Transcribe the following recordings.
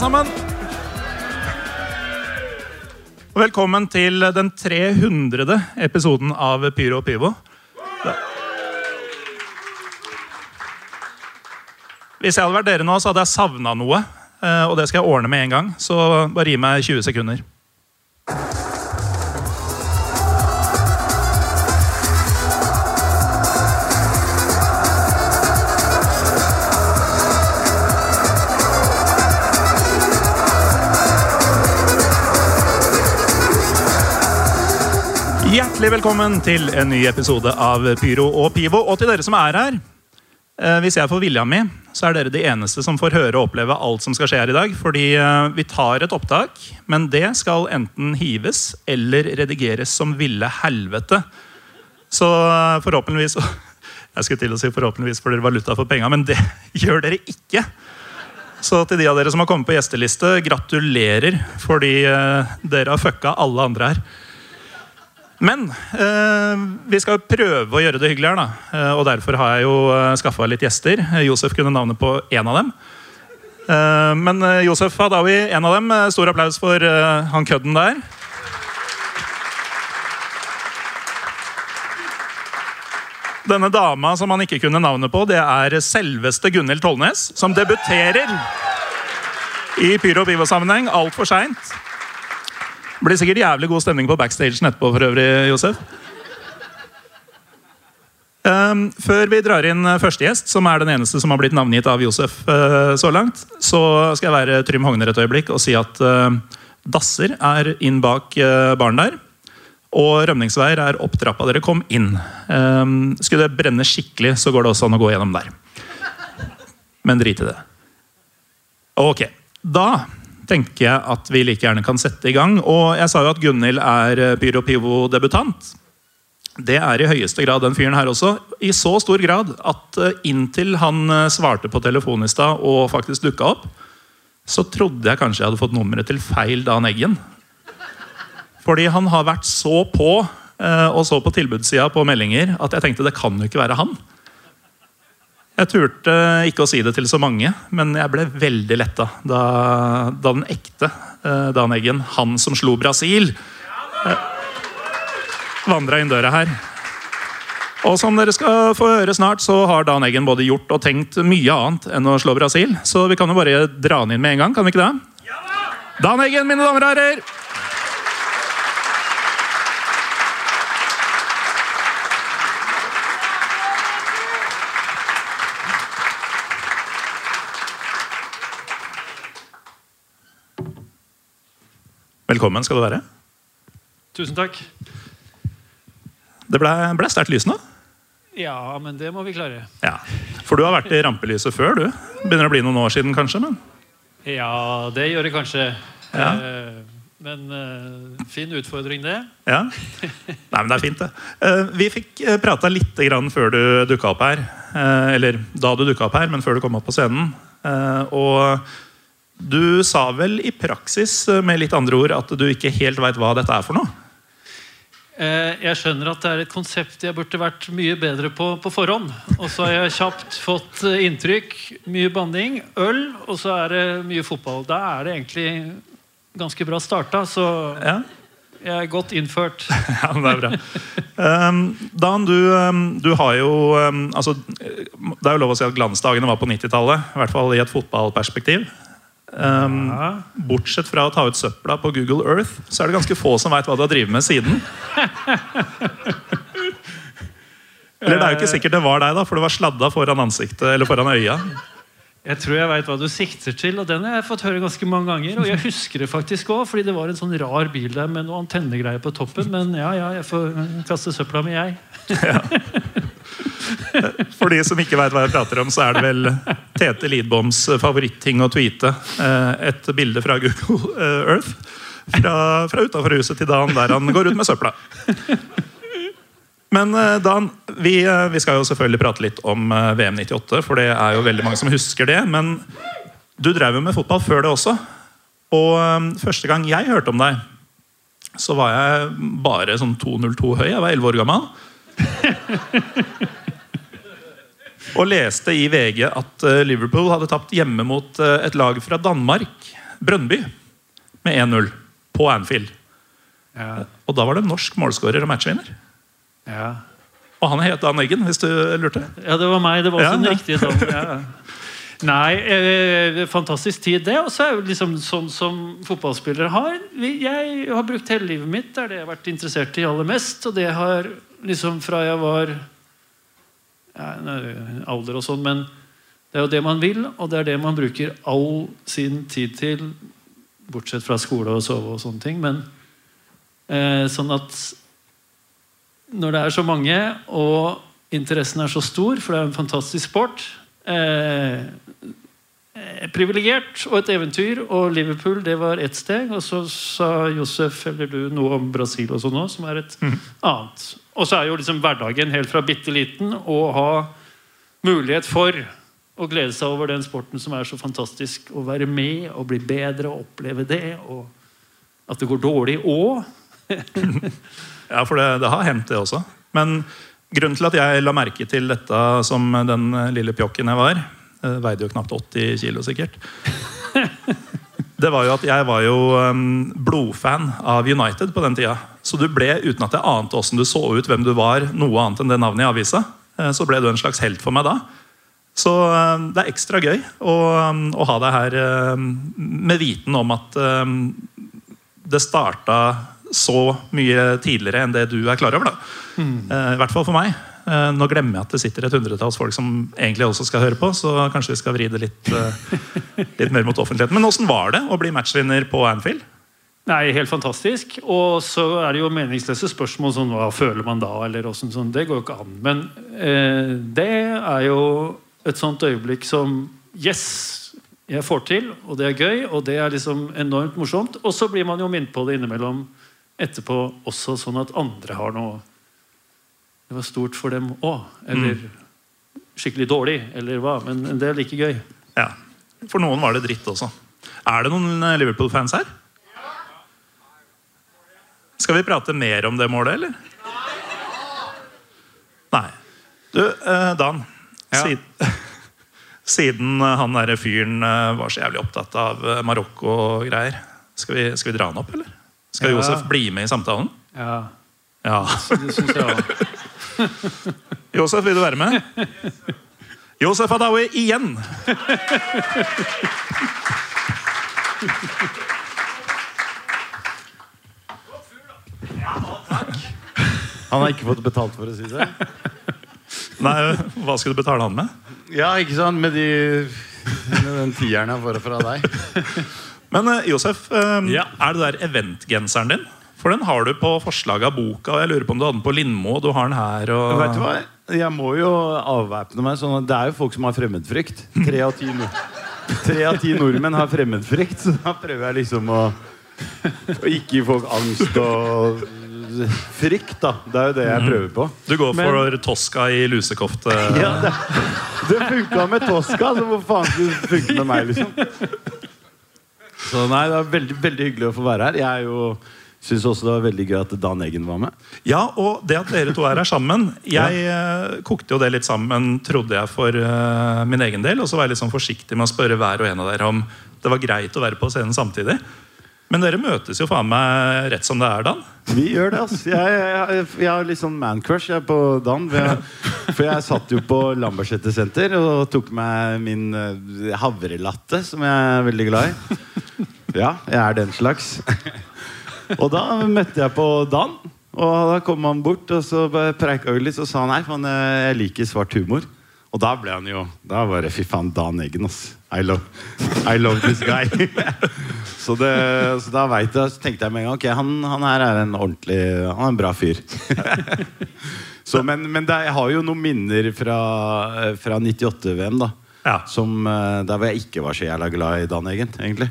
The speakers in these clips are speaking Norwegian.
Alle sammen. Velkommen til den 300. episoden av Pyro og Pivo. Hvis jeg hadde vært dere nå, så hadde jeg savna noe. eh, Og det skal jeg ordne med en gang. Så bare gi meg 20 sekunder. Hjertelig velkommen til en ny episode av Pyro og Pivo. Og til dere som er her. eh, Hvis jeg får vilja mi, så er dere de eneste som får høre og oppleve alt som skal skje her i dag. Fordi eh, vi tar et opptak, men det skal enten hives eller redigeres som ville helvete. Så eh, forhåpentligvis Jeg skulle til å si forhåpentligvis får dere valuta for penga, men det gjør dere ikke. Så til de av dere som har kommet på gjesteliste, gratulerer, fordi dere har fucka alle andre her. Men eh, vi skal prøve å gjøre det hyggelig her, da. Eh, og derfor har jeg jo eh, skaffa litt gjester. Eh, Josef kunne navnet på én av dem. Eh, men Josef Hadawi, en av dem. Stor applaus for eh, han kødden der. Denne dama som han ikke kunne navnet på, det er selveste Gunhild Tollnes, som debuterer i Pyro og Pivo-sammenheng altfor seint. Blir sikkert jævlig god stemning på backstagen etterpå, for øvrig, Josef. Um, før vi drar inn eh, første gjest, som er den eneste som har blitt navngitt av Josef uh, så langt, så skal jeg være Trym Hogner et øyeblikk og si at uh, dasser er inn bak uh, baren der. Og rømningsveier er opp trappa dere kom inn. Um, skulle det brenne skikkelig, så går det også an å gå gjennom der. Men drit i det. Ok, da tenker jeg at vi like gjerne kan sette i gang. Og jeg sa jo at Gunhild er eh, Pyro Pivo-debutant. Det er i høyeste grad den fyren her også. I så stor grad at eh, inntil han eh, svarte på telefonen i stad og faktisk dukka opp, så trodde jeg kanskje jeg hadde fått nummeret til feil Dan Eggen. Fordi han har vært så på og så på tilbudssida på meldinger at jeg tenkte det kan jo ikke være han. Jeg turte ikke å si det til så mange, men jeg ble veldig letta da, da den ekte eh, Dan Eggen, han som slo Brasil, eh, vandra inn døra her. Og som dere skal få høre snart, så har Dan Eggen både gjort og tenkt mye annet enn å slå Brasil. Så vi kan jo bare dra han inn med en gang, kan vi ikke det? Dan Eggen, mine damer og herrer! Velkommen skal du være. Tusen takk. Det ble, ble sterkt nå. Ja, men det må vi klare. Ja. For du har vært i rampelyset før, du. Begynner å bli noen år siden, kanskje? men... Ja, det gjør det kanskje. Ja. Eh, Men eh, fin utfordring, det. Ja. Nei, men det er fint, det. Eh, Vi fikk prata litt grann før du dukka opp her. Eller da du dukka opp her, men før du kom opp på scenen. Og du sa vel i praksis, eh, med litt andre ord, at du ikke helt veit hva dette er for noe? Eh, Jeg skjønner at det er et konsept jeg burde vært mye bedre på på forhånd. Og så har jeg kjapt fått eh, inntrykk. Mye banning, øl, og så er det mye fotball. Da er det egentlig ganske bra starta, så Ja, jeg er godt innført. ja men det er bra. Um, Dan, du, um, du har jo um, altså, Det er jo lov å si at glansdagene var på 90-tallet. I hvert fall i et fotballperspektiv. Um, Ja. Bortsett fra å ta ut søpla på Google Earth, så er det ganske få som veit hva du har drevet med siden. Eller det er jo ikke sikkert det var deg, da, for du var sladda foran ansiktet eller foran øya. Jeg tror jeg veit hva du sikter til, og den har jeg fått høre ganske mange ganger. Og jeg husker det faktisk òg, fordi det var en sånn rar bil der med noe antennegreier på toppen. Men ja, ja, jeg får kaste søpla mi, jeg. For de som ikke veit hva jeg prater om, så er det vel Tete Lidboms favoritting å tweete. eh, Et bilde fra Google eh, Earth fra, fra utafor huset til Dan, der han går ut med søpla. Men eh, Dan, vi, vi skal jo selvfølgelig prate litt om VM 98, for det er jo veldig mange som husker det. Men du drev jo med fotball før det også. Og første gang jeg hørte om deg, så var jeg bare sånn 2,02 høy. Jeg var 11 år gammel. Og leste i VG at eh, Liverpool hadde tapt hjemme mot eh, et lag fra Danmark, Brøndby, med 1-0 på Anfield. Ja, Og da var det en norsk målskårer og matchvinner. ja. Og han het Dan Eggen, hvis du lurte. Ja, det var meg. Det var også Ja, den riktige sånn. Ja. Nei, eh, fantastisk tid, det. Og så er jo liksom sånn som fotballspillere har. Jeg har brukt hele livet mitt. Det er det jeg har vært interessert i aller mest. Og det har liksom fra jeg var ja, nå er det alder og sånn, men det er jo det man vil, og det er det man bruker all sin tid til. Bortsett fra skole og sove og sånne ting. Men eh, sånn at når det er så mange, og interessen er så stor, for det er en fantastisk sport eh, eh, Privilegert og et eventyr, og Liverpool det var ett steg. Og så sa Josef eller du noe om Brasil og sånn òg, som er et annet. Og så er jo liksom hverdagen helt fra bitte liten å ha mulighet for å glede seg over den sporten som er så fantastisk. Å være med og bli bedre og oppleve det. Og at det går dårlig òg. Ja, for det, det har hendt, det også. Men grunnen til at jeg la merke til dette som den lille pjokken jeg var eh, Veide jo knapt 80 kilo, sikkert. Det var jo at jeg var jo um, blodfan av United på den tida. Så du ble, uten at jeg ante åssen du så ut, hvem du var, noe annet enn det navnet i avisa, eh, så ble du en slags helt for meg da. Så eh, det er ekstra gøy å, um, å ha deg her med viten om at det starta så mye tidligere enn det du er klar over. da. Eh, I hvert fall for meg. Eh, Nå glemmer jeg at det sitter et hundretalls folk som egentlig også skal høre på, så kanskje vi skal vri det litt, eh, litt mer mot offentligheten. Men åssen var det å bli matchvinner på Anfield? Nei, helt fantastisk. Og så er det jo meningsløse spørsmål sånn hva føler man da? eller hvordan, sånn, Det går jo ikke an. Men eh, det er jo et sånt øyeblikk som Yes! Jeg får til, og det er gøy, og det er liksom enormt morsomt. Og så blir man jo minnet på det innimellom etterpå også, sånn at andre har noe Det var stort for dem òg. Eller skikkelig dårlig, eller hva. Men det er like gøy. Ja, For noen var det dritt også. Er det noen eh, Liverpool-fans her? Skal vi prate mer om det målet, eller? Nei. Du, eh, Dan. Ja. Siden, siden han derre fyren eh, var så jævlig opptatt av eh, Marokko og greier, skal vi, skal vi dra han opp, eller? Skal Ja. Josef bli med i samtalen? Ja, Ja. det syns jeg òg. Josef, vil du være med? Josef Adawi igjen! Han har ikke fått betalt for å si det. Nei, Hva skal du betale han med? Ja, ikke sant? Med, de, med den tieren jeg får fra deg. Men eh, Josef, eh, Ja. er det der eventgenseren din? For den har du på forslaget av boka, og jeg lurer på om du hadde den på Lindmo, og du har den her. Og... Vet du hva? Jeg må jo avvæpne meg sånn at Det er jo folk som har fremmedfrykt. Tre av ti, nord Tre av ti nordmenn har fremmedfrykt, så da prøver jeg liksom å, å ikke gi folk angst og frykt, da. Det er jo det jeg prøver på. Du går for Tosca i lusekofte. Ja, det, det funka med Tosca, så hvor faen skulle det funke med meg, liksom? Så nei, det er veldig, veldig hyggelig å få være her. Jeg er jo Syns også det var veldig gøy at Dan Eggen var med. Ja, og det at dere to er her sammen Jeg ja. kokte jo det litt sammen, trodde jeg, for uh, min egen del. Og så var jeg litt sånn forsiktig med å spørre hver og en av dere om det var greit å være på scenen samtidig. Men dere møtes jo faen meg rett som det er, Dan. Vi gjør det, altså. Jeg, jeg, jeg har litt sånn man-crush på Dan. For jeg, for jeg satt jo på Lambertseter senter og tok meg min eh, havrelatte, som jeg er veldig glad i. Ja, jeg er den slags. Og da møtte jeg på Dan. Og da kom han bort og så preika vi litt, og sa han nei, faen, jeg liker svart humor. Og da ble han jo Da var det fy faen Dan Eggen, ass. I love, I love this guy. så, det, så da vet jeg, så tenkte jeg med en gang Ok, han, han her er en ordentlig Han er en bra fyr. så, men men det, jeg har jo noen minner fra, fra 98-VM, da. Ja. Som, eh, der hvor jeg ikke var så jævla glad i Dan Eggen, egentlig.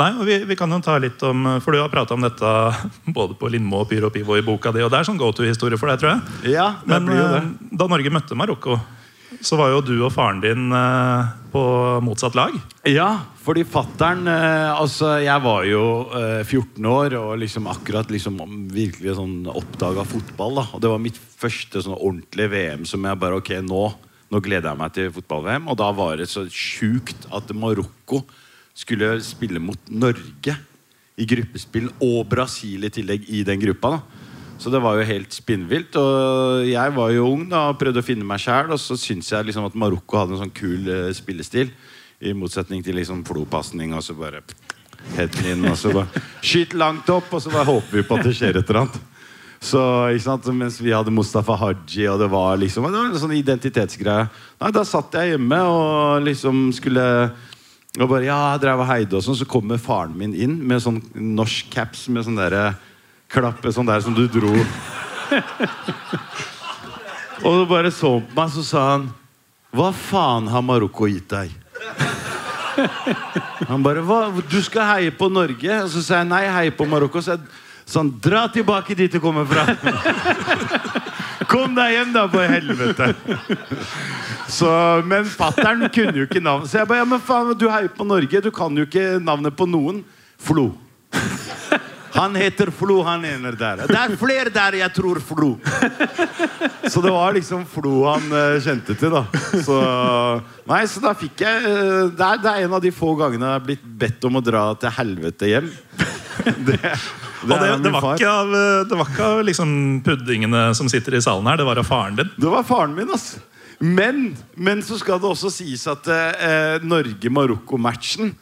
Nei, og vi, vi kan jo ta litt om For du har prata om dette både på Lindmo og Pyro Pivo i boka di, og det er sånn go to-historie for deg, tror jeg. Ja, det Men blir jo det. eh, da Norge møtte Marokko, så var jo du og faren din eh, på motsatt lag. Ja, fordi fattern eh, Altså, jeg var jo eh, 14 år og liksom akkurat liksom virkelig sånn oppdaga fotball. da Og det var mitt første sånn ordentlige VM som jeg bare Ok, nå, nå gleder jeg meg til fotball-VM. Og da var det så sjukt at Marokko skulle spille mot Norge i gruppespill, og Brasil i tillegg i den gruppa. da så det var jo helt spinnvilt. Og jeg var jo ung da og prøvde å finne meg sjæl. Og så syns jeg liksom at Marokko hadde en sånn kul uh, spillestil. I motsetning til liksom flopasning og så bare headen inn. Og så bare skyt langt opp, og så bare håper vi på at det skjer et eller annet. Så ikke sant, Mens vi hadde Mustafa Haji, og det var liksom Det var en sånn identitetsgreie. Nei, Da satt jeg hjemme og liksom skulle og bare, ja, drev og heide og sånn, Så kommer faren min inn med sånn norsk caps med sånn derre klappe sånn der som du dro. og så bare så på meg, så sa han Hva faen har Marokko gitt deg? Han bare Hva? Du skal heie på Norge? Og så sa jeg nei, heie på Marokko. Så jeg, han, dra tilbake dit du kommer fra. Kom deg hjem, da, for helvete! Så, men fattern kunne jo ikke navnet. Så jeg bare, ja, men faen, du heier på Norge. Du kan jo ikke navnet på noen. Flo. Han heter Flo, han ene der. Det er flere der jeg tror Flo. Så det var liksom Flo han eh, kjente til, da. Så, nei, så da fikk jeg eh, det, er, en av de få gangene jeg har blitt bedt om å dra til helvete hjem. Det, det, Og det, det, var ikke av, eh, det var ikke av liksom puddingene som sitter i salen her, det var av faren din. Det var faren min, ass. Men, men så skal det også sies at eh, Norge-Marokko-matchen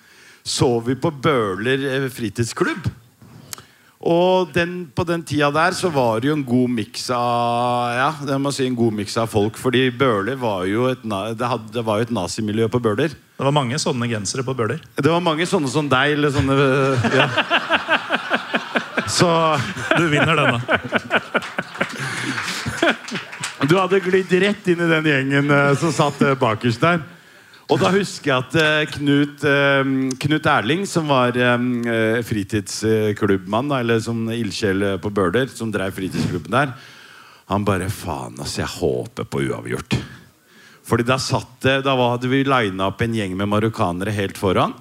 så vi på Bøhler eh, fritidsklubb. Og den, på den tida der så var det jo en god miks av Ja, det må si en god miks av folk. Fordi Bøhler var jo et, det, hadde, det var jo et nazimiljø på Bøhler. Det var mange sånne gensere på Bøhler. Det var mange sånne som deg, eller sånne ja. Så Du vinner denne. Du hadde glidd rett inn i den gjengen eh, som satt eh, bakerst der. Og da husker jeg at eh, Knut, Knut Erling, som var fritidsklubbmann, eller som ildsjel på Bøler, som drev fritidsklubben der, han bare Faen, altså, jeg håper på uavgjort. Fordi da satt det, da hadde vi lina opp en gjeng med marokkanere helt foran.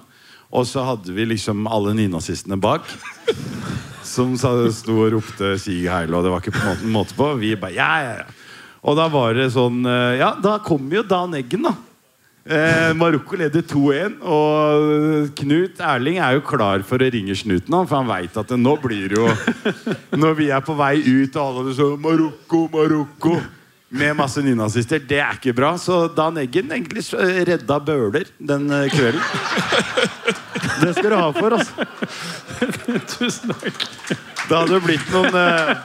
Og så hadde vi liksom alle nynazistene bak. Som sto og ropte 'Sig heil', og det var ikke på en måte, på. Vi bare ja, ja, ja. Og da var det sånn eh, Ja, da kom jo Dan Eggen, da. Eh, Marokko leder 2-1, og Knut Erling er jo klar for å ringe snuten, for han veit at det, nå blir det jo Når vi er på vei ut, og alle sånn Marokko, Marokko med masse nynazister. Det er ikke bra. Så Dan Eggen egentlig redda Bøhler den eh, kvelden. Det skal du ha for, altså. Tusen takk. Det hadde blitt noen eh,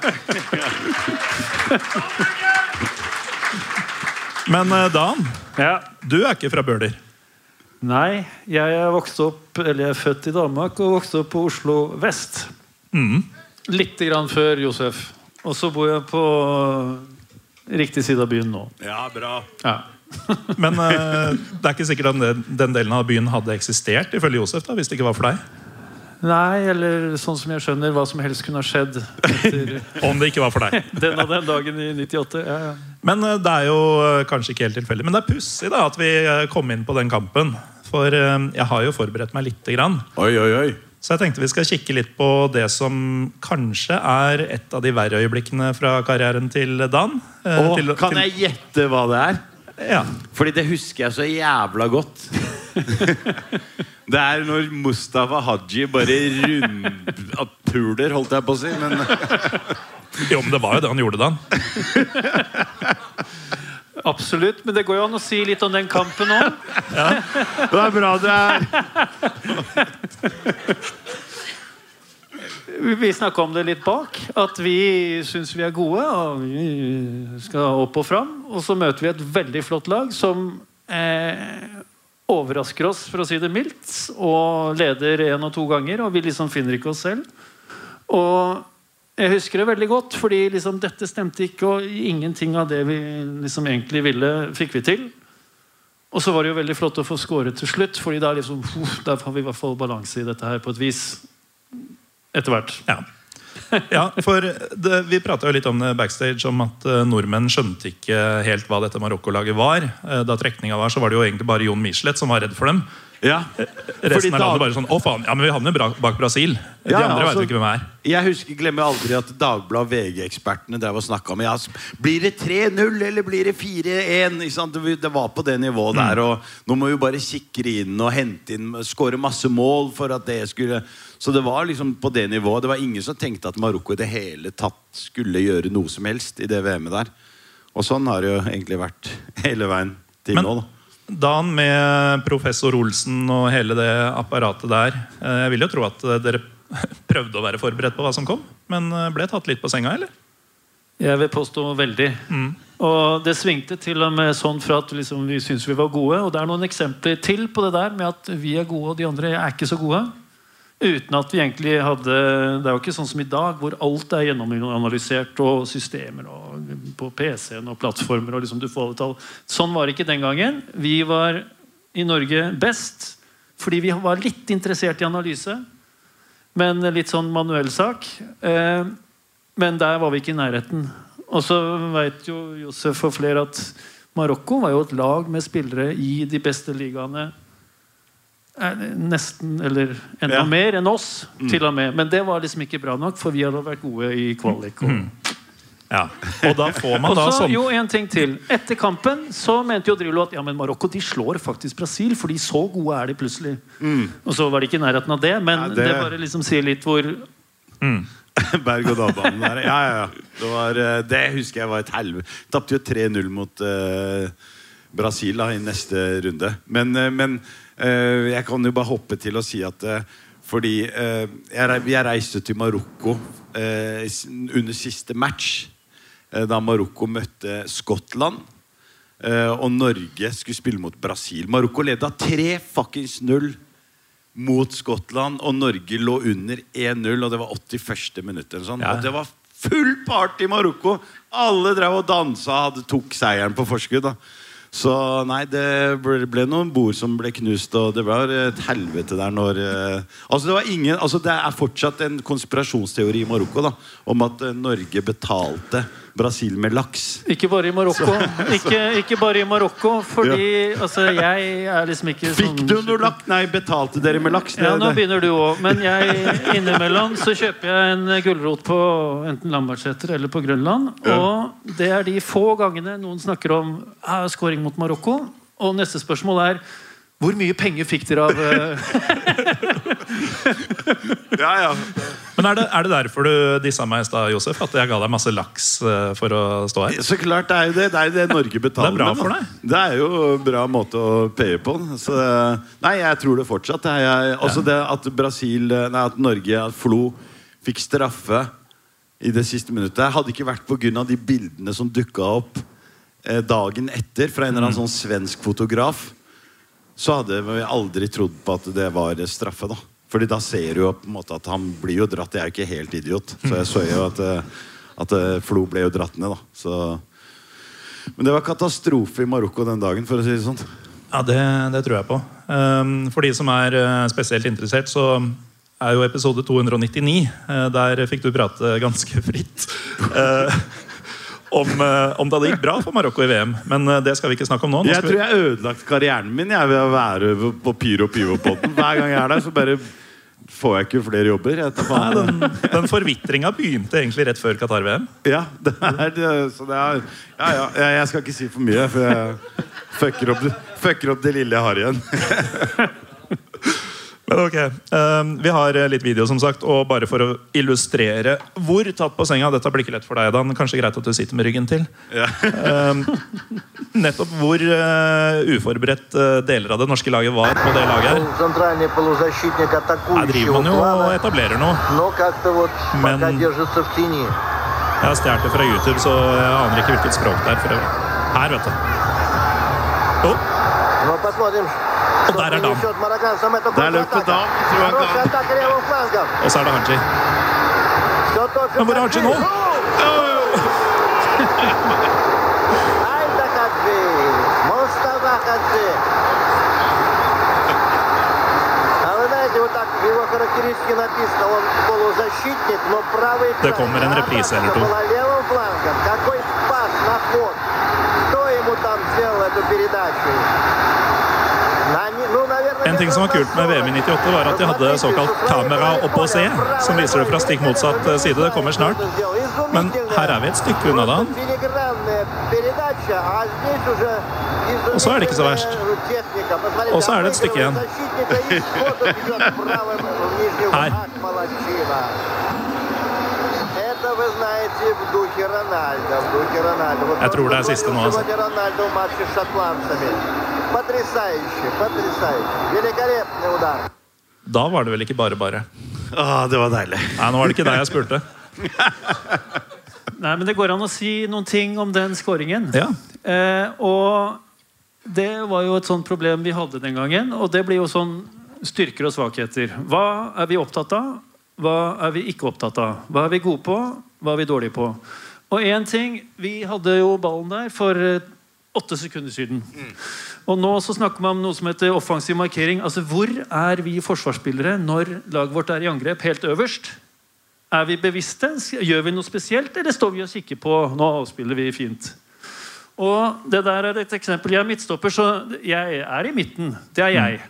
Men eh, Dan, Ja. du er ikke fra Bøler. Nei, jeg er vokst opp Eller jeg er født i Danmark og vokste opp på Oslo vest. Mm. Litt grann før Josef. Og så bor jeg på riktig side av byen nå. Ja, bra. Ja. Men uh, det er ikke sikkert at den, den delen av byen hadde eksistert ifølge Josef, da, hvis det ikke var for deg. Nei, eller sånn som jeg skjønner, hva som helst kunne ha skjedd etter Om det ikke var for deg. den og den dagen i 98. Ja, ja. Men uh, det er jo uh, kanskje ikke helt tilfeldig. Men det er pussig da at vi kom inn på den kampen. For jeg har jo forberedt meg lite grann. Oi, oi, oi. Så jeg tenkte vi skal kikke litt på det som kanskje er et av de verre øyeblikkene fra karrieren til Dan. Åh, til- kan til- jeg gjette hva det er? Ja. Fordi det husker jeg så jævla godt. Det er når Mustafa Haji bare rundpuler, holdt jeg på å si. Men Jo, men det var jo det han gjorde, da. Absolutt. Men det går jo an å si litt om den kampen òg. det er bra det er vi snakka om det litt bak. At vi syns vi er gode og vi skal opp og fram. Og så møter vi et veldig flott lag som eh, overrasker oss, for å si det mildt. Og leder én og to ganger, og vi liksom finner ikke oss selv. Og jeg husker det veldig godt, fordi liksom dette stemte ikke, og ingenting av det vi liksom egentlig ville, fikk vi til. Og så var det jo veldig flott å få skåret til slutt, fordi da, liksom, har vi i hvert fall balanse i dette her på et vis. Etter hvert. Ja. ja, for det, Vi prata litt om det backstage, om at uh, nordmenn skjønte ikke helt hva dette Marokko-laget var. Uh, da trekninga var, så var det jo egentlig bare Jon Michelet som var redd for dem. Ja. Resten av landet bare sånn Å, faen, ja, men vi havner bak Brasil. De Ja, andre altså- vet jo ikke hvem er. Jeg husker, glemmer aldri at Dagbladet VG-ekspertene drev og snakka om ja, Blir det 3-0 eller blir det 4-1. Ikke sant? Det det var på det nivået der. Og nå må vi bare sikre inn og hente inn skåre masse mål for at det skulle Så det var liksom på det nivået. Det var ingen som tenkte at Marokko i det hele tatt skulle gjøre noe som helst i det VM-et der. Og sånn har det jo egentlig vært hele veien til Men- nå. da Dan med professor Olsen og hele det apparatet der. eh, Jeg vil jo tro at eh, dere prøvde å være forberedt på hva som kom, men eh, ble tatt litt på senga, eller? Jeg vil påstå veldig. Og det svingte til og med sånn fra at liksom vi syntes vi var gode. Og det er noen eksempler til på det der med at vi er gode og de andre er ikke så gode. Uten at vi egentlig hadde Det er jo ikke sånn som i dag, hvor alt er gjennomanalysert og systemer og på PC-en og plattformer. og liksom du får alle tall. Sånn var det ikke den gangen. Vi var i Norge best fordi vi var litt interessert i analyse. Men litt sånn manuell sak. Eh, men der var vi ikke i nærheten. Og så vet jo Josef og flere at Marokko var jo et lag med spillere i de beste ligaene. Nesten, eller enda Ja. mer enn oss, til og med. Men det var liksom ikke bra nok, for vi hadde vært gode i kvalik. Og, Ja. Og da får man da så, sånn jo, en ting til. Etter kampen så mente jo Drillo at ja, men Marokko de slår faktisk Brasil, fordi så gode er de plutselig. Og så var de ikke i nærheten av det, men Ja, det- det... bare liksom sier litt hvor Berg-og-dal-banen der. Ja, ja, ja. Det, var, eh, det husker jeg var et helvete. Tapte jo 3-0 mot uh, Brasil da, i neste runde. Men, uh, men jeg kan jo bare hoppe til å si at eh, fordi eh, jeg, reiste til Marokko eh, under siste match. eh, da Marokko møtte Skottland. eh, og Norge skulle spille mot Brasil. Marokko leda 3-0 mot Skottland, og Norge lå under 1-0, og det var 81. minutt. Sånn. Ja. Og det var full party i Marokko! Alle drev og dansa og tok seieren på forskudd. da. Så nei, det ble, ble noen bord som ble knust, og det var et helvete der når eh, Altså, det var ingen Altså, det er fortsatt en konspirasjonsteori i Marokko da, om at eh, Norge betalte Brasil med laks. Ikke bare i Marokko. Ikke, ikke bare i Marokko, fordi altså, jeg er liksom ikke Fikk sånn du noe laks? Nei, betalte dere med laks? Ja, nå begynner du òg. Men jeg, innimellom så kjøper jeg en gulrot på enten Lambertseter eller på Grønland. Og det er de få gangene noen snakker om ah, scoring mot Marokko. Og neste spørsmål er hvor mye penger fikk dere av eh, Ja, ja. Men er det, er det derfor du dissa meg i stad, Josef? At jeg ga deg masse laks eh, for å stå her? Så klart, det er jo det. Det er det Norge betaler Det er bra for da. deg. Det er jo en bra måte å paye på. Så, nei, jeg tror det fortsatt. Jeg, også det at Brasil Nei, at Norge, at Flo, fikk straffe i det siste minuttet, hadde ikke vært pga. de bildene som dukka opp eh, dagen etter fra en eller annen sånn svensk fotograf, så hadde vi aldri trodd på at det var straffe. da Fordi da ser du jo på en måte at han blir jo dratt. Jeg er jo ikke helt idiot. Så jeg så jo at, eh, at eh, Flo ble jo dratt ned. da Så men det var katastrofe i Marokko den dagen, for å si det sånn. Ja, det, det tror jeg på. Um, for de som er eh, spesielt interessert, så er jo episode 299. eh, der fikk du prate ganske fritt. om, om det hadde gikk bra for Marokko i VM. Men det skal vi ikke snakke om nå. nå Jeg tror jeg har ødelagt karrieren min jeg, ved å være på Pyro Pivo-potten. Hver gang jeg er der, så bare får jeg ikke flere jobber. Nei, den, den forvitringa begynte egentlig rett før Qatar-VM. Ja, det er, så det er Ja, ja, jeg skal ikke si for mye, for jeg fucker opp, fucker opp det lille jeg har igjen. Men ok, ehm, Vi har eh, litt video, som sagt. Og bare for å illustrere hvor tatt på senga Dette blir ikke lett for deg, Dan. Kanskje greit at du sitter med ryggen til. Ja. Ehm, nettopp hvor eh, uforberedt eh, deler av det norske laget var på det laget her. Her driver man jo og etablerer noe. Men jeg har stjålet det fra YouTube, så jeg aner ikke hvilket språk det er. Her, vet du. Oh. Og der er Dam. Der løp det Dam, tror jeg han Og så er det Haji. Men hvor er Haji nå? Det kommer en reprise eller to. Какой спас на ход! Кто ему там сделал эту передачу? En ting som var kult med VM i 98, var at de hadde såkalt kamera oppå og se, som viser det fra stikk motsatt eh, side. Det kommer snart. Men her er vi et stykke unna da. Og så er det ikke så verst. Og så er det et stykke igjen. Her. Jeg tror det er siste nå, altså. Сегодня Рональдо в матче с шотландцами. Потрясающе, потрясающе. Великолепный удар. Da var det vel ikke bare bare. Ah, det var deilig. Nei, nå var det ikke deg jeg spurte. Nei, men Det går an å si noen ting om den skåringen. Ja. Eh, og det var jo et sånt problem vi hadde den gangen. Og det blir jo sånn styrker og svakheter. Hva er vi opptatt av? Hva er vi ikke opptatt av? Hva er vi gode på? Hva er vi dårlige på? Og én ting Vi hadde jo ballen der for eh, åtte sekunder siden. Og nå så snakker man om noe som heter offensiv markering. Altså Hvor er vi forsvarsspillere når laget vårt er i angrep helt øverst? Er vi bevisste? Gjør vi noe spesielt, eller står vi og kikker på Nå avspiller vi fint. Og det der er et eksempel. Jeg er midtstopper, så jeg er i midten. Det er jeg.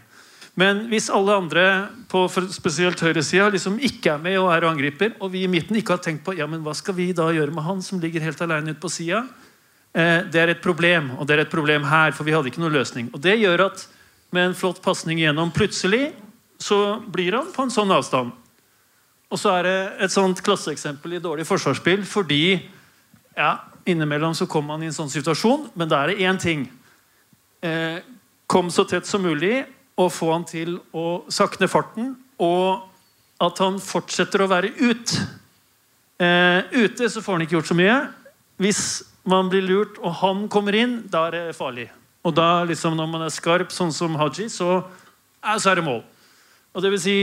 Men hvis alle andre på spesielt høyresida liksom ikke er med og er og angriper, og vi i midten ikke har tenkt på ja, men hva skal vi da gjøre med han som ligger helt alene ute på sida, det er et problem. Og det er et problem her, for vi hadde ikke noen løsning. Og det gjør at med en flott pasning igjennom, plutselig så blir han på en sånn avstand. Og så er det et sånt klasseeksempel i dårlig forsvarsspill fordi ja, innimellom så kommer man i en sånn situasjon, men da er det én ting. Eh, kom så tett som mulig og få han til å sakne farten, og at han fortsetter å være ut. Eh, ute så får han ikke gjort så mye. Hvis man blir lurt og han kommer inn, da er det farlig. Og da liksom når man er skarp, sånn som Haji, så, så er det mål. Og det vil si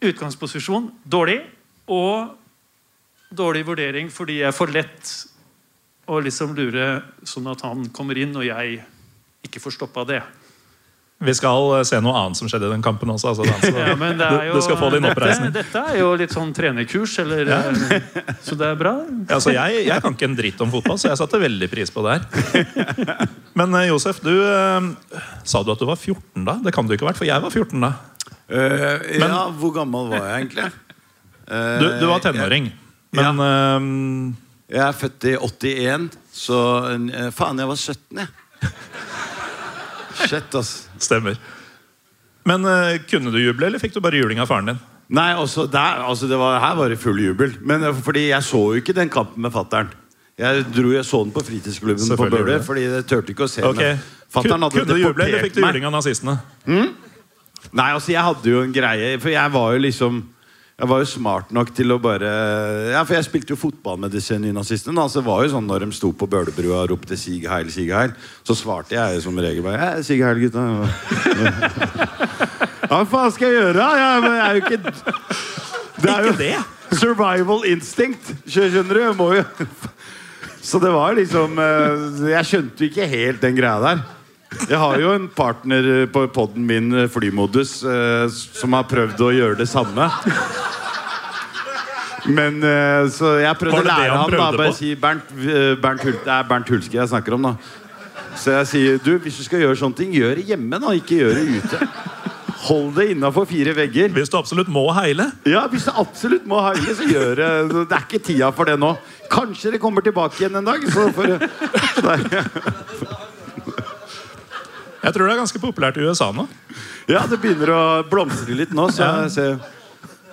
utgangsposisjon dårlig, og dårlig vurdering fordi jeg er for lett å liksom lure sånn at han kommer inn, og jeg ikke får stoppa det. Vi skal eh, se noe annet som skjedde i den kampen også. Altså, Dan, så Ja, men det er jo, du skal få din oppreisning. dette er jo litt sånn trenerkurs, eller ja. Så det er bra. Altså, jeg, jeg kan ikke en dritt om fotball, så jeg satte veldig pris på det her. Men eh, Josef, du eh, sa du at du var 14 da? Det kan du ikke ha vært, for jeg var 14 da. Eh, Men- ja, hvor gammel var jeg egentlig? Eh, Du, du var tenåring. Men eh, Jeg er født i 81, så eh, Faen, jeg var 17, jeg. Shit, ass. Stemmer. Men eh, kunne du juble, eller fikk du bare juling av faren din? Nei, også der, altså det var, her var det full jubel. Men eh, fordi jeg så jo ikke den kampen med fattern. Jeg dro jeg så den på fritidsklubben på Selvfølgelig Bøler, gjorde du det. fordi jeg turte ikke å se Ok. den. Fatteren hadde Kunne du juble, eller deportert fikk du meg. juling av nazistene? Nei, altså jeg hadde jo en greie For jeg var jo liksom Jeg var jo smart nok til å bare Ja, for jeg spilte jo fotball med disse nynazistene. da, Så det var jo sånn når de sto på Bølebrua og ropte 'Sig heil, sig heil', så svarte jeg som regel bare ja, 'Sig heil, gutta'. Hva faen skal jeg gjøre? Ja, Jeg, jeg er jo ikke Det er jo Ikke det? survival instinct. Skjønner du? Jeg må jo Så det var liksom eh, Jeg skjønte jo ikke helt den greia der. Jeg har jo en partner på poden min, Flymodus, eh, som har prøvd å gjøre det samme. Men eh, Så jeg prøvde å lære han han da, bare si Bernt, eh, Bernt Hul Det er Bernt Hulske jeg snakker om, da. Så jeg sier du, hvis du skal gjøre sånne ting, gjør det hjemme, da. Ikke gjør det ute. Hold det innafor fire vegger. Hvis du absolutt må heile. Ja, Hvis du absolutt må heile, så gjør det. Det er ikke tida for det nå. Kanskje det kommer tilbake igjen en dag. Så for. Jeg tror det er ganske populært i USA nå. Ja, det begynner å blomstre litt nå. Så jeg ser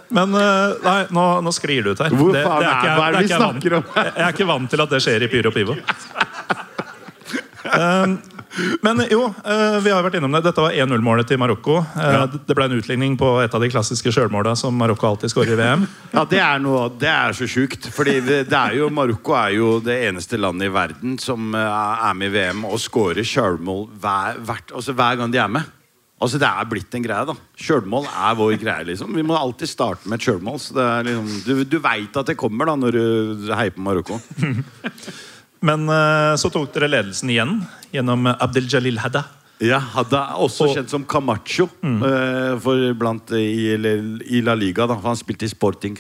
Men eh, nei, nå, nå sklir det ut her. Hvor Det- faen det er- ikke hva er det vi snakker om? Jeg jeg er ikke vant til at det skjer i Pyro Pivo. Um, men jo, eh, vi har vært innom det. Dette var 1-0-målet til Marokko. Eh, Det ble en utligning på et av de klassiske sjølmåla som Marokko alltid skårer i VM. Ja, det er, noe, det er så sjukt. Fordi det, er jo, Marokko er jo det eneste landet i verden som eh, er med i VM og skårer sjølmål hver, hvert- altså hver gang de er med. Altså Det er blitt en greie. da Sjølmål er vår greie. liksom Vi må alltid starte med et sjølmål. Liksom, du du veit at det kommer da når du heier på Marokko. Men eh, så tok dere ledelsen igjen gjennom Abdel Jalil Hadda. Ja, Hadda er også Og- kjent som Camacho eh, for blant i, i La Liga. da For Han spilte i Sporting,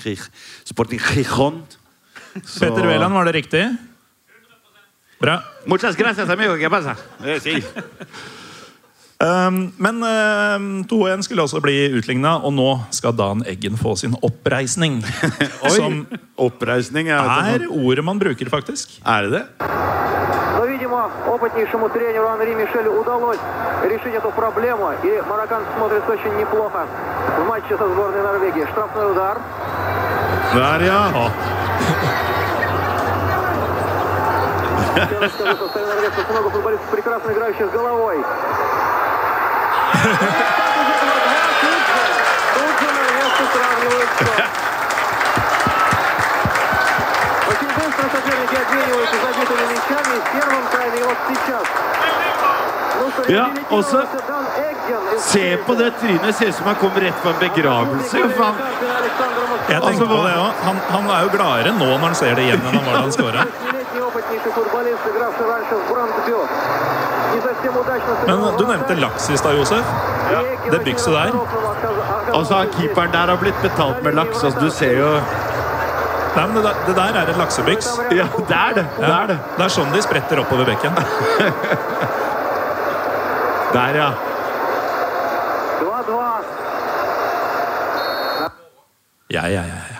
Sporting Gijon. Så- Peter Wæland, var det riktig? Bra. Muchas gracias, amigo. ¿Qué pasa? Eh, sí. Um, men um, 2-1 skulle også bli utligna, og nå skal Dan Eggen få sin oppreisning. Oi, som oppreisning. Jeg vet er ikke. ordet man bruker, faktisk. Er det det? Но, видимо, опытнейшему тренеру Анри Мишелю удалось решить эту проблему. И марокканцы смотрятся очень неплохо в матче со сборной Норвегии. Штрафной удар. Der, ja. Честно скажу, со стороны норвежцев много футболистов, прекрасно играющих головой. Очень быстро соперники обмениваются забитыми мячами. В первом тайме и вот сейчас. Ну что, Ja, og så- реабилитировался Дан Эгген из Se på det trynet. Ser ut som han kommer rett fra en begravelse. jo, Faen. Jeg Altså, tenkte på hva- det også. Han, han er jo gladere nå når han ser det igjen, enn han var da han skåra. Men du nevnte laks i stad, Josef. Ja. Det bykset der. Altså, keeperen der har blitt betalt med laks. Altså, du ser jo Nei, men det, der er et laksebyks. Ja, det er det. Det er, det. det er sånn de spretter oppover bekken. der, ja. ja. Ja, ja, ja.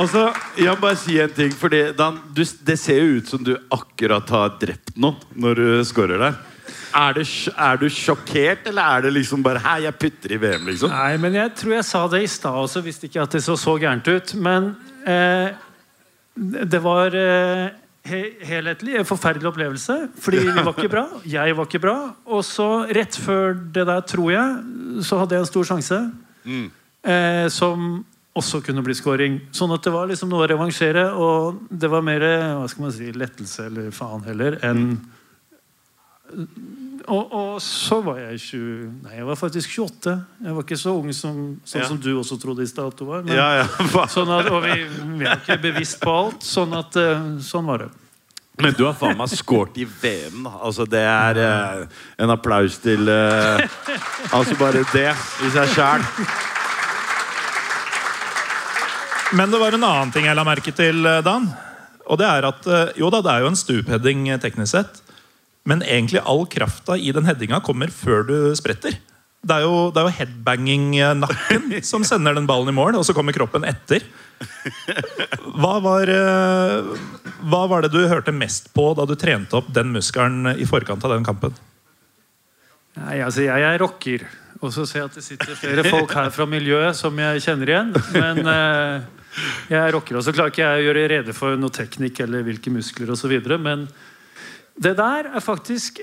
Ja. Og så, jeg må bare si en ting. Fordi Dan, du, det ser jo ut som du akkurat har drept noen når du scorer der. Er, det, er du sjokkert, eller er det liksom bare Hei, jeg putter i VM, liksom? Nei, men jeg tror jeg sa det i stad også, visste ikke at det så så gærent ut. Men eh, det var eh, he helhetlig en forferdelig opplevelse. Fordi vi var ikke bra. Jeg var ikke bra. Og så, rett før det der, tror jeg, så hadde jeg en stor sjanse. Eh, som også kunne bli scoring. Sånn at det var liksom noe å revansjere. Og det var mer hva skal man si, lettelse eller faen heller enn og, og så var jeg 20 Nei, jeg var faktisk 28. Jeg var ikke så ung som, sånn Ja. som du også trodde i stad at du var. Men, Ja, ja. sånn at, og vi, vi er ikke bevisst på alt. Sånn at eh, sånn var det. Men du har faen meg scoret i VM, da. Altså, det er eh, en applaus til eh, Altså, bare det i seg sjæl. Men det var en annen ting jeg la merke til, eh, Dan. Og det er at eh, jo da, det er jo en stupheading eh, teknisk sett. Men egentlig all krafta i den headinga kommer før du spretter. Det er jo, det er jo headbanging-nakken som sender den ballen i mål, og så kommer kroppen etter. Hva var, hva var det du hørte mest på da du trente opp den muskelen i forkant av den kampen? Nei, altså Jeg er rocker. Og så ser jeg at det sitter flere folk her fra miljøet som jeg kjenner igjen. Men eh, jeg er rocker, og så klarer ikke jeg å gjøre rede for noe teknikk eller hvilke muskler osv. Men det der er faktisk,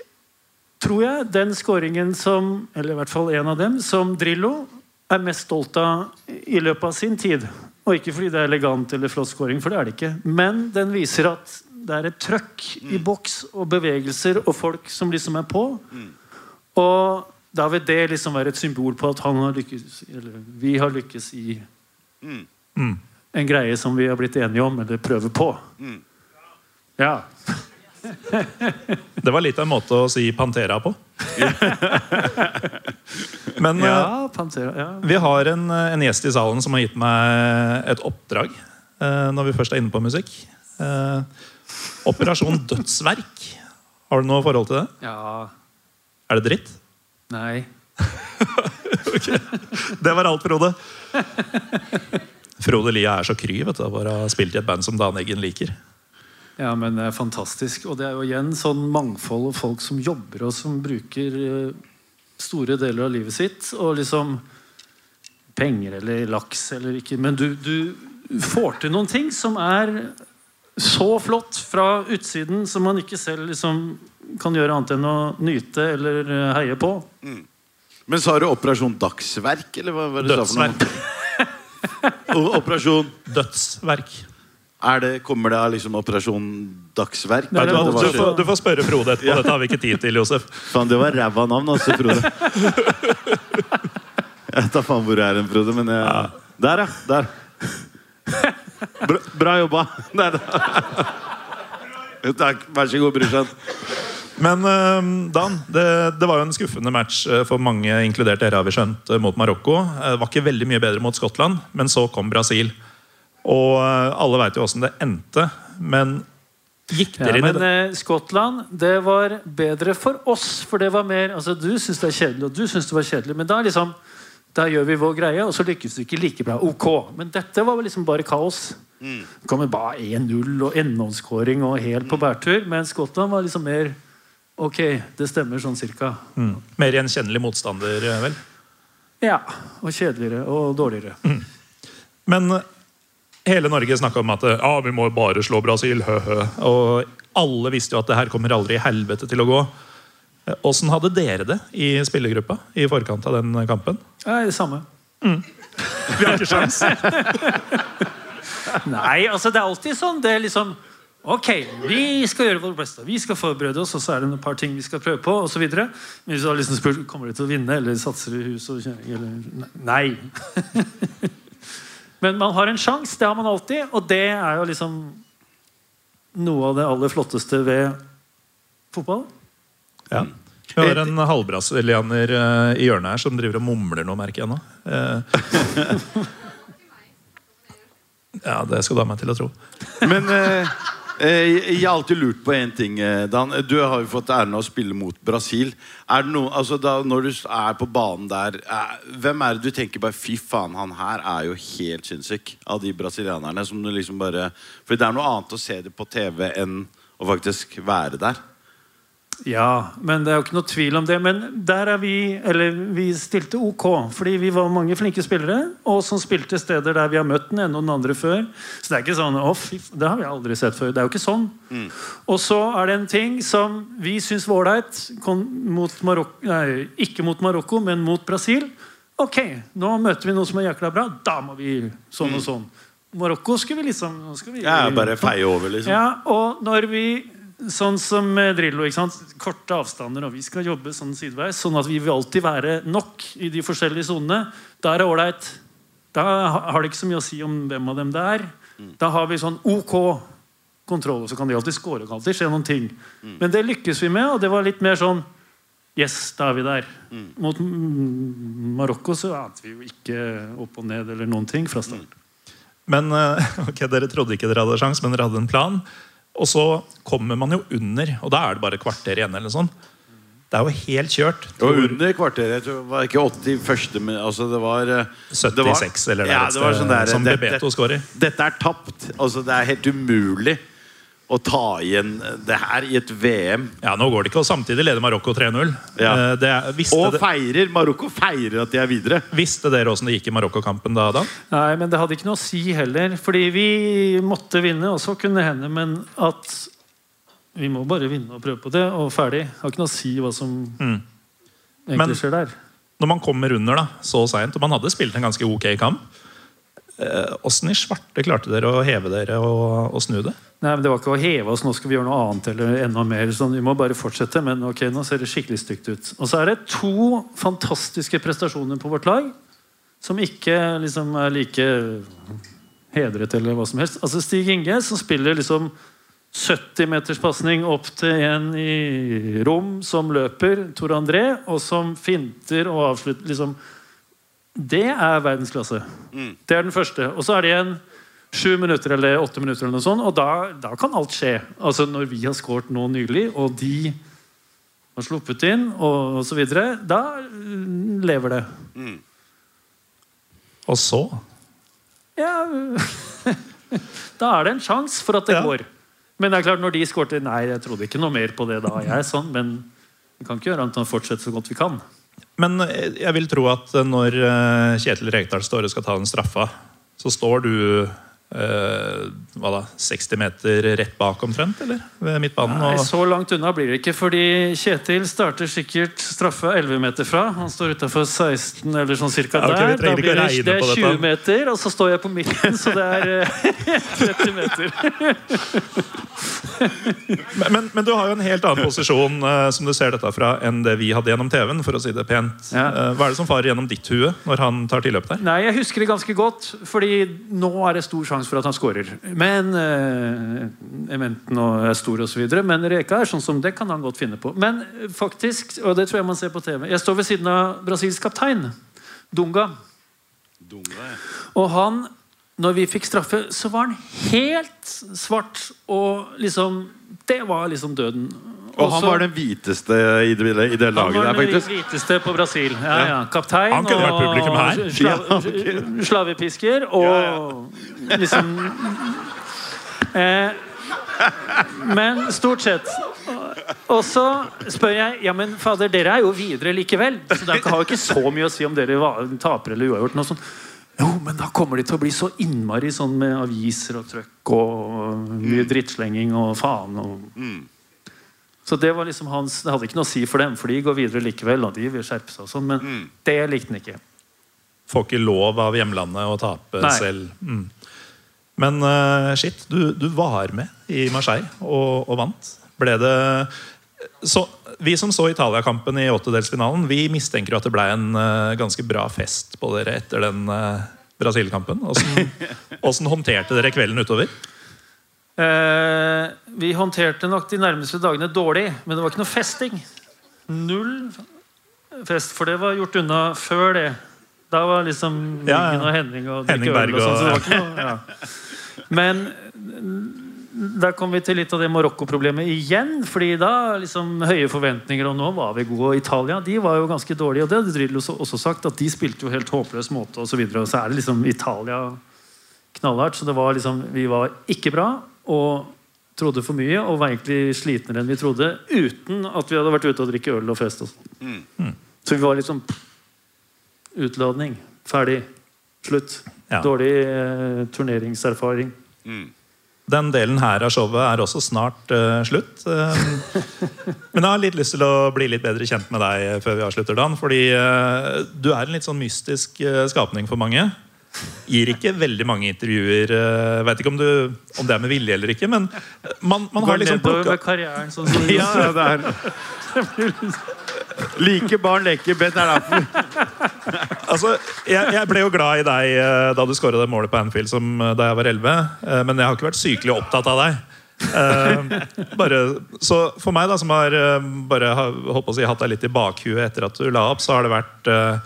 tror jeg, den skåringen som Eller i hvert fall en av dem, som Drillo er mest stolt av i løpet av sin tid. Og ikke fordi det er elegant eller flott skåring, for det er det ikke. Men den viser at det er et trøkk i boks og bevegelser og folk som liksom er på. Og da vil det liksom være et symbol på at han har lykkes, eller vi har lykkes i en greie som vi har blitt enige om, eller prøver på. Ja. Det var litt av en måte å si Pantera på. Men eh, ja, Pantera. Ja. Vi har en, en gjest i salen som har gitt meg et oppdrag. eh, når vi først er inne på musikk. Eh, Operasjon Dødsverk. Har du noe forhold til det? ja. Er det dritt? Nei. Det var alt, Frode. Frode Lia er så kry vet du, å ha spilt i et band som Dan Eggen liker. Ja, men det er fantastisk. Og det er jo igjen sånn mangfold og folk som jobber og som bruker eh, store deler av livet sitt. Og liksom Penger eller laks eller ikke Men du, du får til noen ting som er så flott fra utsiden som man ikke selv liksom kan gjøre annet enn å nyte eller eh, heie på. Men sa du Operasjon Dagsverk, eller hva var det du sa for Dødsverk. noe? Operasjon Dødsverk. er det, Kommer det av liksom Operasjon Dagsverk? Nei, du, var- du, får, du får spørre Frode etterpå. Dette har vi ikke tid til, Josef. Faen, det var ræva navn, altså, Frode. Jeg da faen hvor jeg er hen, Frode, men jeg... Der, ja. Der. Bra, bra jobba. Nei da. Takk. Vær så god, brorsan. Men eh, Dan, det, det var jo en skuffende match eh, for mange, inkludert dere, har vi skjønt, eh, mot Marokko. Eh, Det var ikke veldig mye bedre mot Skottland, men så kom Brasil. Og alle veit jo åssen det endte, men gikk Ja, dere inn i men det? eh, Skottland, det var bedre for oss. For det var mer altså Du syns det er kjedelig, og du syns det var kjedelig. Men da liksom da gjør vi vår greie, og så lykkes det ikke like bra. Ok. Men dette var vel liksom bare kaos. Det kommer bare 1-0 og NO-skåring og helt på bærtur. Men Skottland var liksom mer Ok, det stemmer sånn cirka. Mm. Mer gjenkjennelig motstander, eh, vel? Ja. Og kjedeligere og dårligere. Men eh, hele Norge snakka om at eh, ja, vi må bare slå Brasil. Hø, hø. Og alle visste jo at det her kommer aldri i helvete til å gå. Åssen hadde dere det i spillergruppa i forkant av den kampen? Ja, det samme. Vi har ikke sjans. Nei, altså det er alltid sånn. Det er liksom Ok, vi skal gjøre vårt beste. Vi skal forberede oss, og så er det et par ting vi skal prøve på. Og så videre. Men hvis du har liksom spurt kommer de til å vinne, eller satser i hus og kjøring, eller Nei. Men man har en sjanse. Det har man alltid. Og det er jo liksom noe av det aller flotteste ved fotball. Ja. Vi har en halvbrasilianer eh, i hjørnet her som driver og mumler noe, merker jeg nå. Ja, det skal du ha meg til å tro. Men eh, eh, jeg har alltid lurt på én ting, eh, Dan. Du har jo fått æren av å spille mot Brasil. Er det noe, altså da, når du er på banen der, eh, hvem er det du tenker bare Fy faen, han her er jo helt sinnssyk. Av de brasilianerne som du liksom bare For det er noe annet å se det på TV enn å faktisk være der. Ja, men det er jo ikke noe tvil om det. Men der er vi Eller vi stilte ok, fordi vi var mange flinke spillere. Og som spilte steder der vi har møtt den ene og den andre før. Så det er ikke sånn fy, det har vi aldri sett før. Det er jo ikke sånn. Og så er det en ting som vi syns var ålreit. Ikke mot Marokko, men mot Brasil. Ok, nå møter vi noe som er jækla bra. Da må vi sånn og sånn. Marokko skulle vi liksom vi, Ja, bare feie over, liksom. ja, og når vi Sånn som Drillo. ikke sant? Korte avstander, og vi skal jobbe sånn sideveis. Sånn at vi vil alltid være nok i de forskjellige sonene. Da er det ålreit. Da har det ikke så mye å si om hvem av dem det er. Da har vi sånn ok kontroll. Og så kan de alltid score, kan alltid skje noen ting. Men det lykkes vi med, og det var litt mer sånn Yes, da er vi der. Mot mm, Marokko så ante vi jo ikke opp og ned eller noen ting fra start. Men eh, ok, Dere trodde ikke dere hadde sjans, men dere hadde en plan. Og så kommer man jo under, og da er det bare et kvarter igjen. eller sånn. Det er jo helt kjørt. Det var under kvarteret. Det var ikke 81. Men altså det var eh, det var- 76 eller ja, sånt. det som dette- Bebeto skårer. Dette er tapt. Altså Det er helt umulig å ta igjen det her i et VM. Ja, Nå går det ikke, og samtidig leder Marokko 3-0. Ja. Eh, Og feirer. Marokko feirer at de er videre. visste dere åssen det gikk i Marokko-kampen da? da? Nei, men det hadde ikke noe å si heller. Fordi vi måtte vinne, og så kunne det hende. Men at vi må bare vinne og prøve på det, og ferdig. Det har ikke noe å si hva som Mm. egentlig Men- skjer der. Når man kommer under da, så seint, og man hadde spilt en ganske ok kamp eh, Åssen i svarte klarte dere å heve dere og, og snu det? Nei, men Det var ikke å heve oss, nå skal vi gjøre noe annet eller enda mer. sånn, Vi må bare fortsette, men ok, nå ser det skikkelig stygt ut. Og så er det to fantastiske prestasjoner på vårt lag som ikke liksom er like hedret eller hva som helst. Altså Stig Inge, som spiller liksom 70 meters pasning opp til en i rom som løper, Tor André, og som finter og avslutter liksom Det er verdensklasse. Det er den første. Og så er det igjen sju minutter eller åtte minutter, eller noe sånt, og da, da kan alt skje. Altså Når vi har skåret nå nylig, og de har sluppet inn, og, og så videre, da mm, lever det. Og så Ja Da er det en sjanse for at det Ja. går. Men det er klart, når de skårte Nei, jeg trodde ikke noe mer på det da. Jeg er sånn, men vi kan ikke gjøre annet enn å fortsette så godt vi kan. Men eh, jeg vil tro at når eh, Kjetil Rekdal står og skal ta den straffa, så står du eh, hva da, 60 meter rett bak omtrent, eller? Ved midtbanen. Nei, Så langt unna blir det ikke, fordi Kjetil starter sikkert straffa 11 meter fra. Han står utafor 16, eller sånn cirka Ja, okay, der. Da blir det, det er dette. 20 meter, og så står jeg på midten, så det er uh, 30 meter. men, men, men du har jo en helt annen posisjon uh, som du ser dette fra, enn det vi hadde gjennom TV-en. for å si det pent. Ja. Eh, hva er det som farer gjennom ditt hue når han tar tilløp der? Nei, jeg husker det ganske godt, fordi nå er det stor sjanse for at han skårer. Men eh, Ementen og er stor osv. Men Reka er sånn som det kan han godt finne på. Men eh, faktisk, og det tror jeg man ser på TV Jeg står ved siden av Brasils kaptein, Dunga. Og han, når vi fikk straffe, så var han helt svart. Og liksom Det var liksom døden. Og han var den hviteste i det, i det han laget var der, den faktisk. hviteste på Brasil. Ja, ja. Kaptein Han kunne vært publikum her. slav, slavepisker og liksom eh, Men stort sett. Og så spør jeg ja, men fader, dere er jo videre likevel. Så det har jo ikke så mye å si om dere var, taper eller uavgjort. Noe sånt. Jo, men da kommer de til å bli så innmari sånn med aviser og trøkk og mye drittslenging og faen. og så det var liksom hans, det hadde ikke noe å si for dem, for de går videre likevel. og de vil skjerpe seg og sånn, Men det likte han ikke. Får ikke lov av hjemlandet å tape Nei. selv. Mm. Men uh, shit, du, du var med i Marseille og, og vant. Ble det så, Vi som så Italia-kampen i åttedelsfinalen, vi mistenker jo at det ble en eh, ganske bra fest på dere etter den uh, Brasil-kampen. Åssen håndterte dere kvelden utover? Eh, vi håndterte nok de nærmeste dagene dårlig, men det var ikke noe festing. Null fest, for det var gjort unna før det. Da var liksom Ja, ja. Og Henning og Henning Berg og sånn. Så og- var ikke noe, ja. Men der kom vi til litt av det Marokko-problemet igjen. fordi da liksom høye forventninger, og nå var vi gode. Og Italia de var jo ganske dårlige, og det hadde Drillo også- sagt. At de spilte jo helt håpløs måte, og så videre. Og så er det liksom Italia knallhardt. Så det var liksom, vi var ikke bra og trodde for mye og var egentlig slitnere enn vi trodde. Uten at vi hadde vært ute og drikke øl og fest. Og sånn. Så vi var liksom Utladning. Ferdig. Slutt. Ja. Dårlig eh, turneringserfaring. Den delen her av showet er også snart uh, slutt. Uh, men jeg har litt lyst til å bli litt bedre kjent med deg før vi avslutter, Dan. Fordi uh, du er en litt sånn mystisk skapning for mange. Gir ikke veldig mange intervjuer. Uh, Veit ikke om, du, om det er med vilje eller ikke, men man, man har liksom plukka med karrieren. Sånn som Ja, ja, det er Like barn leker best. Det er derfor. Altså, jeg, jeg ble jo glad i deg eh, da du skåra det målet på Anfield som, eh, da jeg var 11. eh, men jeg har ikke vært sykelig opptatt av deg. uh, bare, så for meg, da som har uh, bare har, håper å si, hatt deg litt i bakhuet etter at du la opp, så har det vært eh,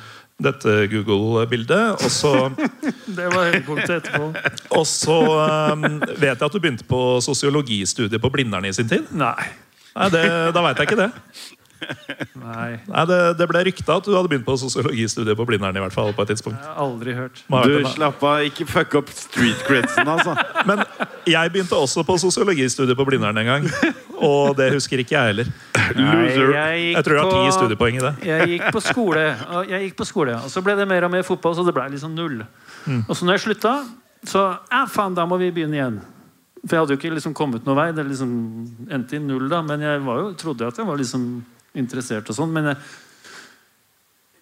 dette Google-bildet. Og så, Det var høydepunktet etterpå. og så um, vet jeg at du begynte på sosiologistudiet på Blindern i sin tid. Nei. Nei, det, Da veit jeg ikke det. Nei. Nei, det, det ble rykta at du hadde begynt på sosiologistudiet på Blindern. i hvert fall på et tidspunkt. Jeg har aldri hørt. Du, slapp av. Ikke fuck opp street credsen, altså. Men jeg begynte også på sosiologistudiet på Blindern en gang. Og det husker ikke jeg heller. Loser. jeg, Jeg tror du har ti studiepoeng i det. Jeg gikk på skole, og jeg gikk på skole Og så ble det mer og mer fotball, så det ble liksom null. Mm. Og så når jeg slutta, så ja, faen, da må vi begynne igjen. For jeg hadde jo ikke liksom kommet noen vei. Det liksom endte i null, da. Men jeg var jo, trodde at jeg var liksom interessert og sånn. Men jeg,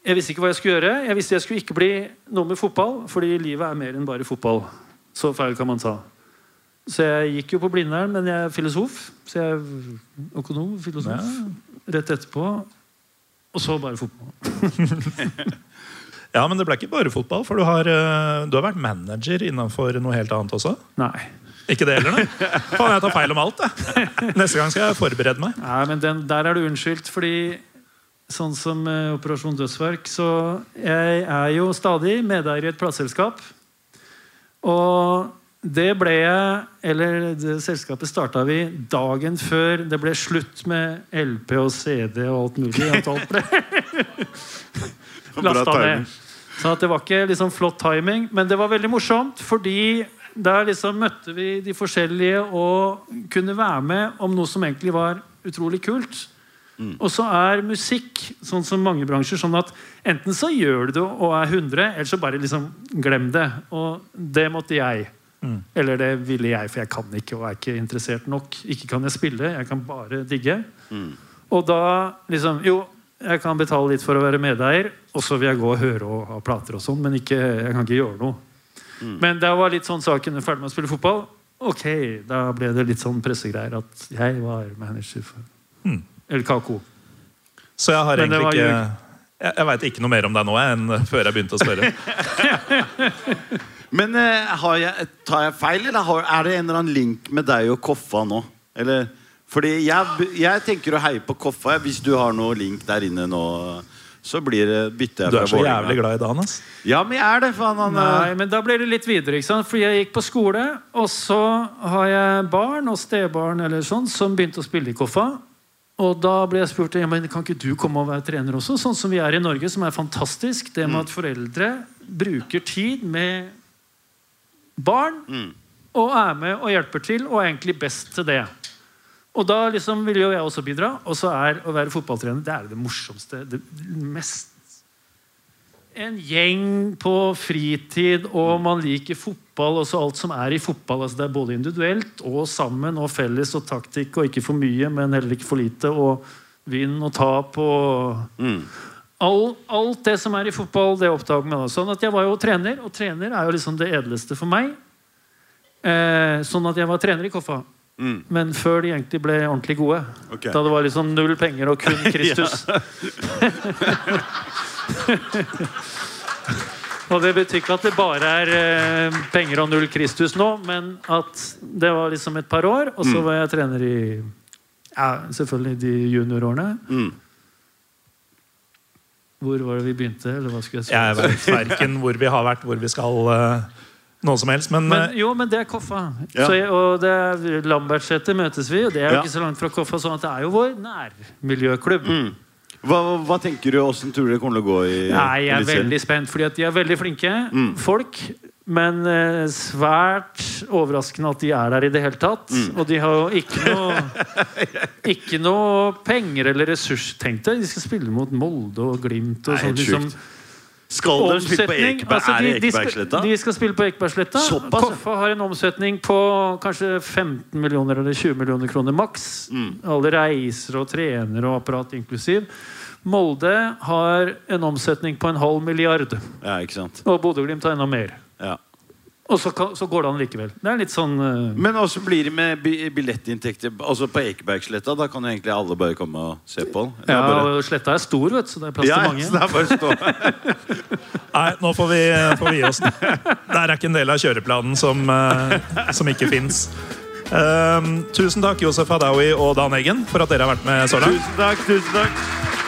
jeg visste ikke hva jeg skulle gjøre. Jeg visste jeg skulle ikke bli noe med fotball, fordi livet er mer enn bare fotball. Så feil kan man ta. Så jeg gikk jo på Blindern, men jeg er filosof. Så jeg er økonom, filosof. Rett etterpå. Og så bare fotball. Ja, Men det ble ikke bare fotball, for du har, eh, du har vært manager innenfor noe helt annet også. Nei. Ikke det heller, nei? Faen, jeg tar feil om alt, jeg. Neste gang skal jeg forberede meg. Nei, men den, der er du unnskyldt, fordi sånn som uh, Operasjon Dødsverk, så jeg er jo stadig medeier i et plateselskap. Og det ble jeg Eller det selskapet starta vi dagen før det ble slutt med LP og CD og alt mulig. At alt ble lasta ned. Så at det var ikke liksom flott timing, men det var veldig morsomt fordi Der liksom møtte vi de forskjellige og kunne være med om noe som egentlig var utrolig kult. Og så er musikk sånn som mange bransjer sånn at enten så gjør du det og er 100, eller så bare liksom glem det. Og det måtte jeg. Eller det ville jeg, for jeg kan ikke og er ikke interessert nok. Ikke kan jeg spille, jeg kan bare digge. Og da liksom Jo, jeg kan betale litt for å være medeier, og så vil jeg gå og høre og ha plater og sånn, men ikke, jeg kan ikke gjøre noe. Men det var litt sånn saken er ferdig med å spille fotball. Ok, da ble det litt sånn pressegreier at jeg var manager for El Kako. Så jeg har Men egentlig ikke. Jeg, jeg veit ikke noe mer om deg nå enn før jeg begynte å spørre. Men eh, har jeg, tar jeg feil, eller har, er det en eller annen link med deg og Koffa nå? Eller, fordi jeg, jeg tenker å heie på Koffa. Hvis du har noe link der inne nå, så blir det bytter jeg Du er så jævlig glad i Dan, ass. Ja, men jeg er det. Faen, han, han, Nei, men da blir det litt videre. ikke sant? Fordi jeg gikk på skole, og så har jeg barn og stebarn eller sånn, som begynte å spille i Koffa. Og da ble jeg spurt ja, men kan ikke du komme og være trener også, sånn som vi er i Norge, som er fantastisk. Det med at foreldre bruker tid med barn og er med og hjelper til, og er egentlig best til det. Og da liksom vil jo jeg også bidra. Og så er å være fotballtrener det er det morsomste. Det mest en gjeng på fritid, og man liker fotball. og så alt som er i fotball. altså Det er både individuelt og sammen og felles og taktikk. Og ikke for mye, men heller ikke for lite. Og vinn og tap og all, Alt det som er i fotball, det oppdaget meg. Sånn at jeg var jo trener, og trener er jo liksom det edleste for meg. Eh, sånn at jeg var trener i Koffa. Men før de egentlig ble ordentlig gode. Okay. Da det var liksom null penger og kun Kristus. Og det betyr ikke at det bare er eh, penger og null Kristus nå, men at det var liksom et par år, og så var jeg trener i ja, selvfølgelig de juniorårene. Mm. Hvor var det vi begynte? Eller hva skulle jeg si? Jeg vet verken hvor vi har vært, hvor vi skal uh, noe som helst. Men, Men, eh, jo, men det er Koffa. Ja. Så jeg, og det er Lambertseter møtes vi, og det er jo Ja. ikke så langt fra Koffa, sånn at det er jo vår nærmiljøklubb. hva, hva tenker du? Åssen tror du det kommer til å gå i Nei, jeg er veldig spent, fordi at de er veldig flinke Mm. folk. Men eh, svært overraskende at de er der i det hele tatt. Mm. Og de har jo ikke noe Ikke noe penger eller ressurs. Tenk deg, de skal spille mot Molde og Glimt. Og Nei, sånn, liksom. Skal de spille på. Ekeberg? Altså, er de, de, Ekebergsletta? de skal spille på Ekebergsletta. Koffa har en omsetning på kanskje 15 millioner eller 20 millioner kroner maks. Mm. Alle reiser og trener og apparat inklusiv. Molde har en omsetning på en halv milliard. Ja, ikke sant. Og Bodø-Glimt har enda mer. Ja. Og så, kan, så går det an likevel. Det er litt sånn uh... Men også blir det med billettinntekter Altså På Ekebergsletta Da kan jo egentlig alle bare komme og se på den. Ja, bare- og Sletta er stor, vet du, så det er plass ja, til mange. så det er bare stå Nei, nå får vi, får vi gi oss. Det er ikke en del av kjøreplanen som, uh, som ikke fins. tusen takk, Josef Hadaoui og Dan Eggen, for at dere har vært med så langt. Tusen takk, tusen takk.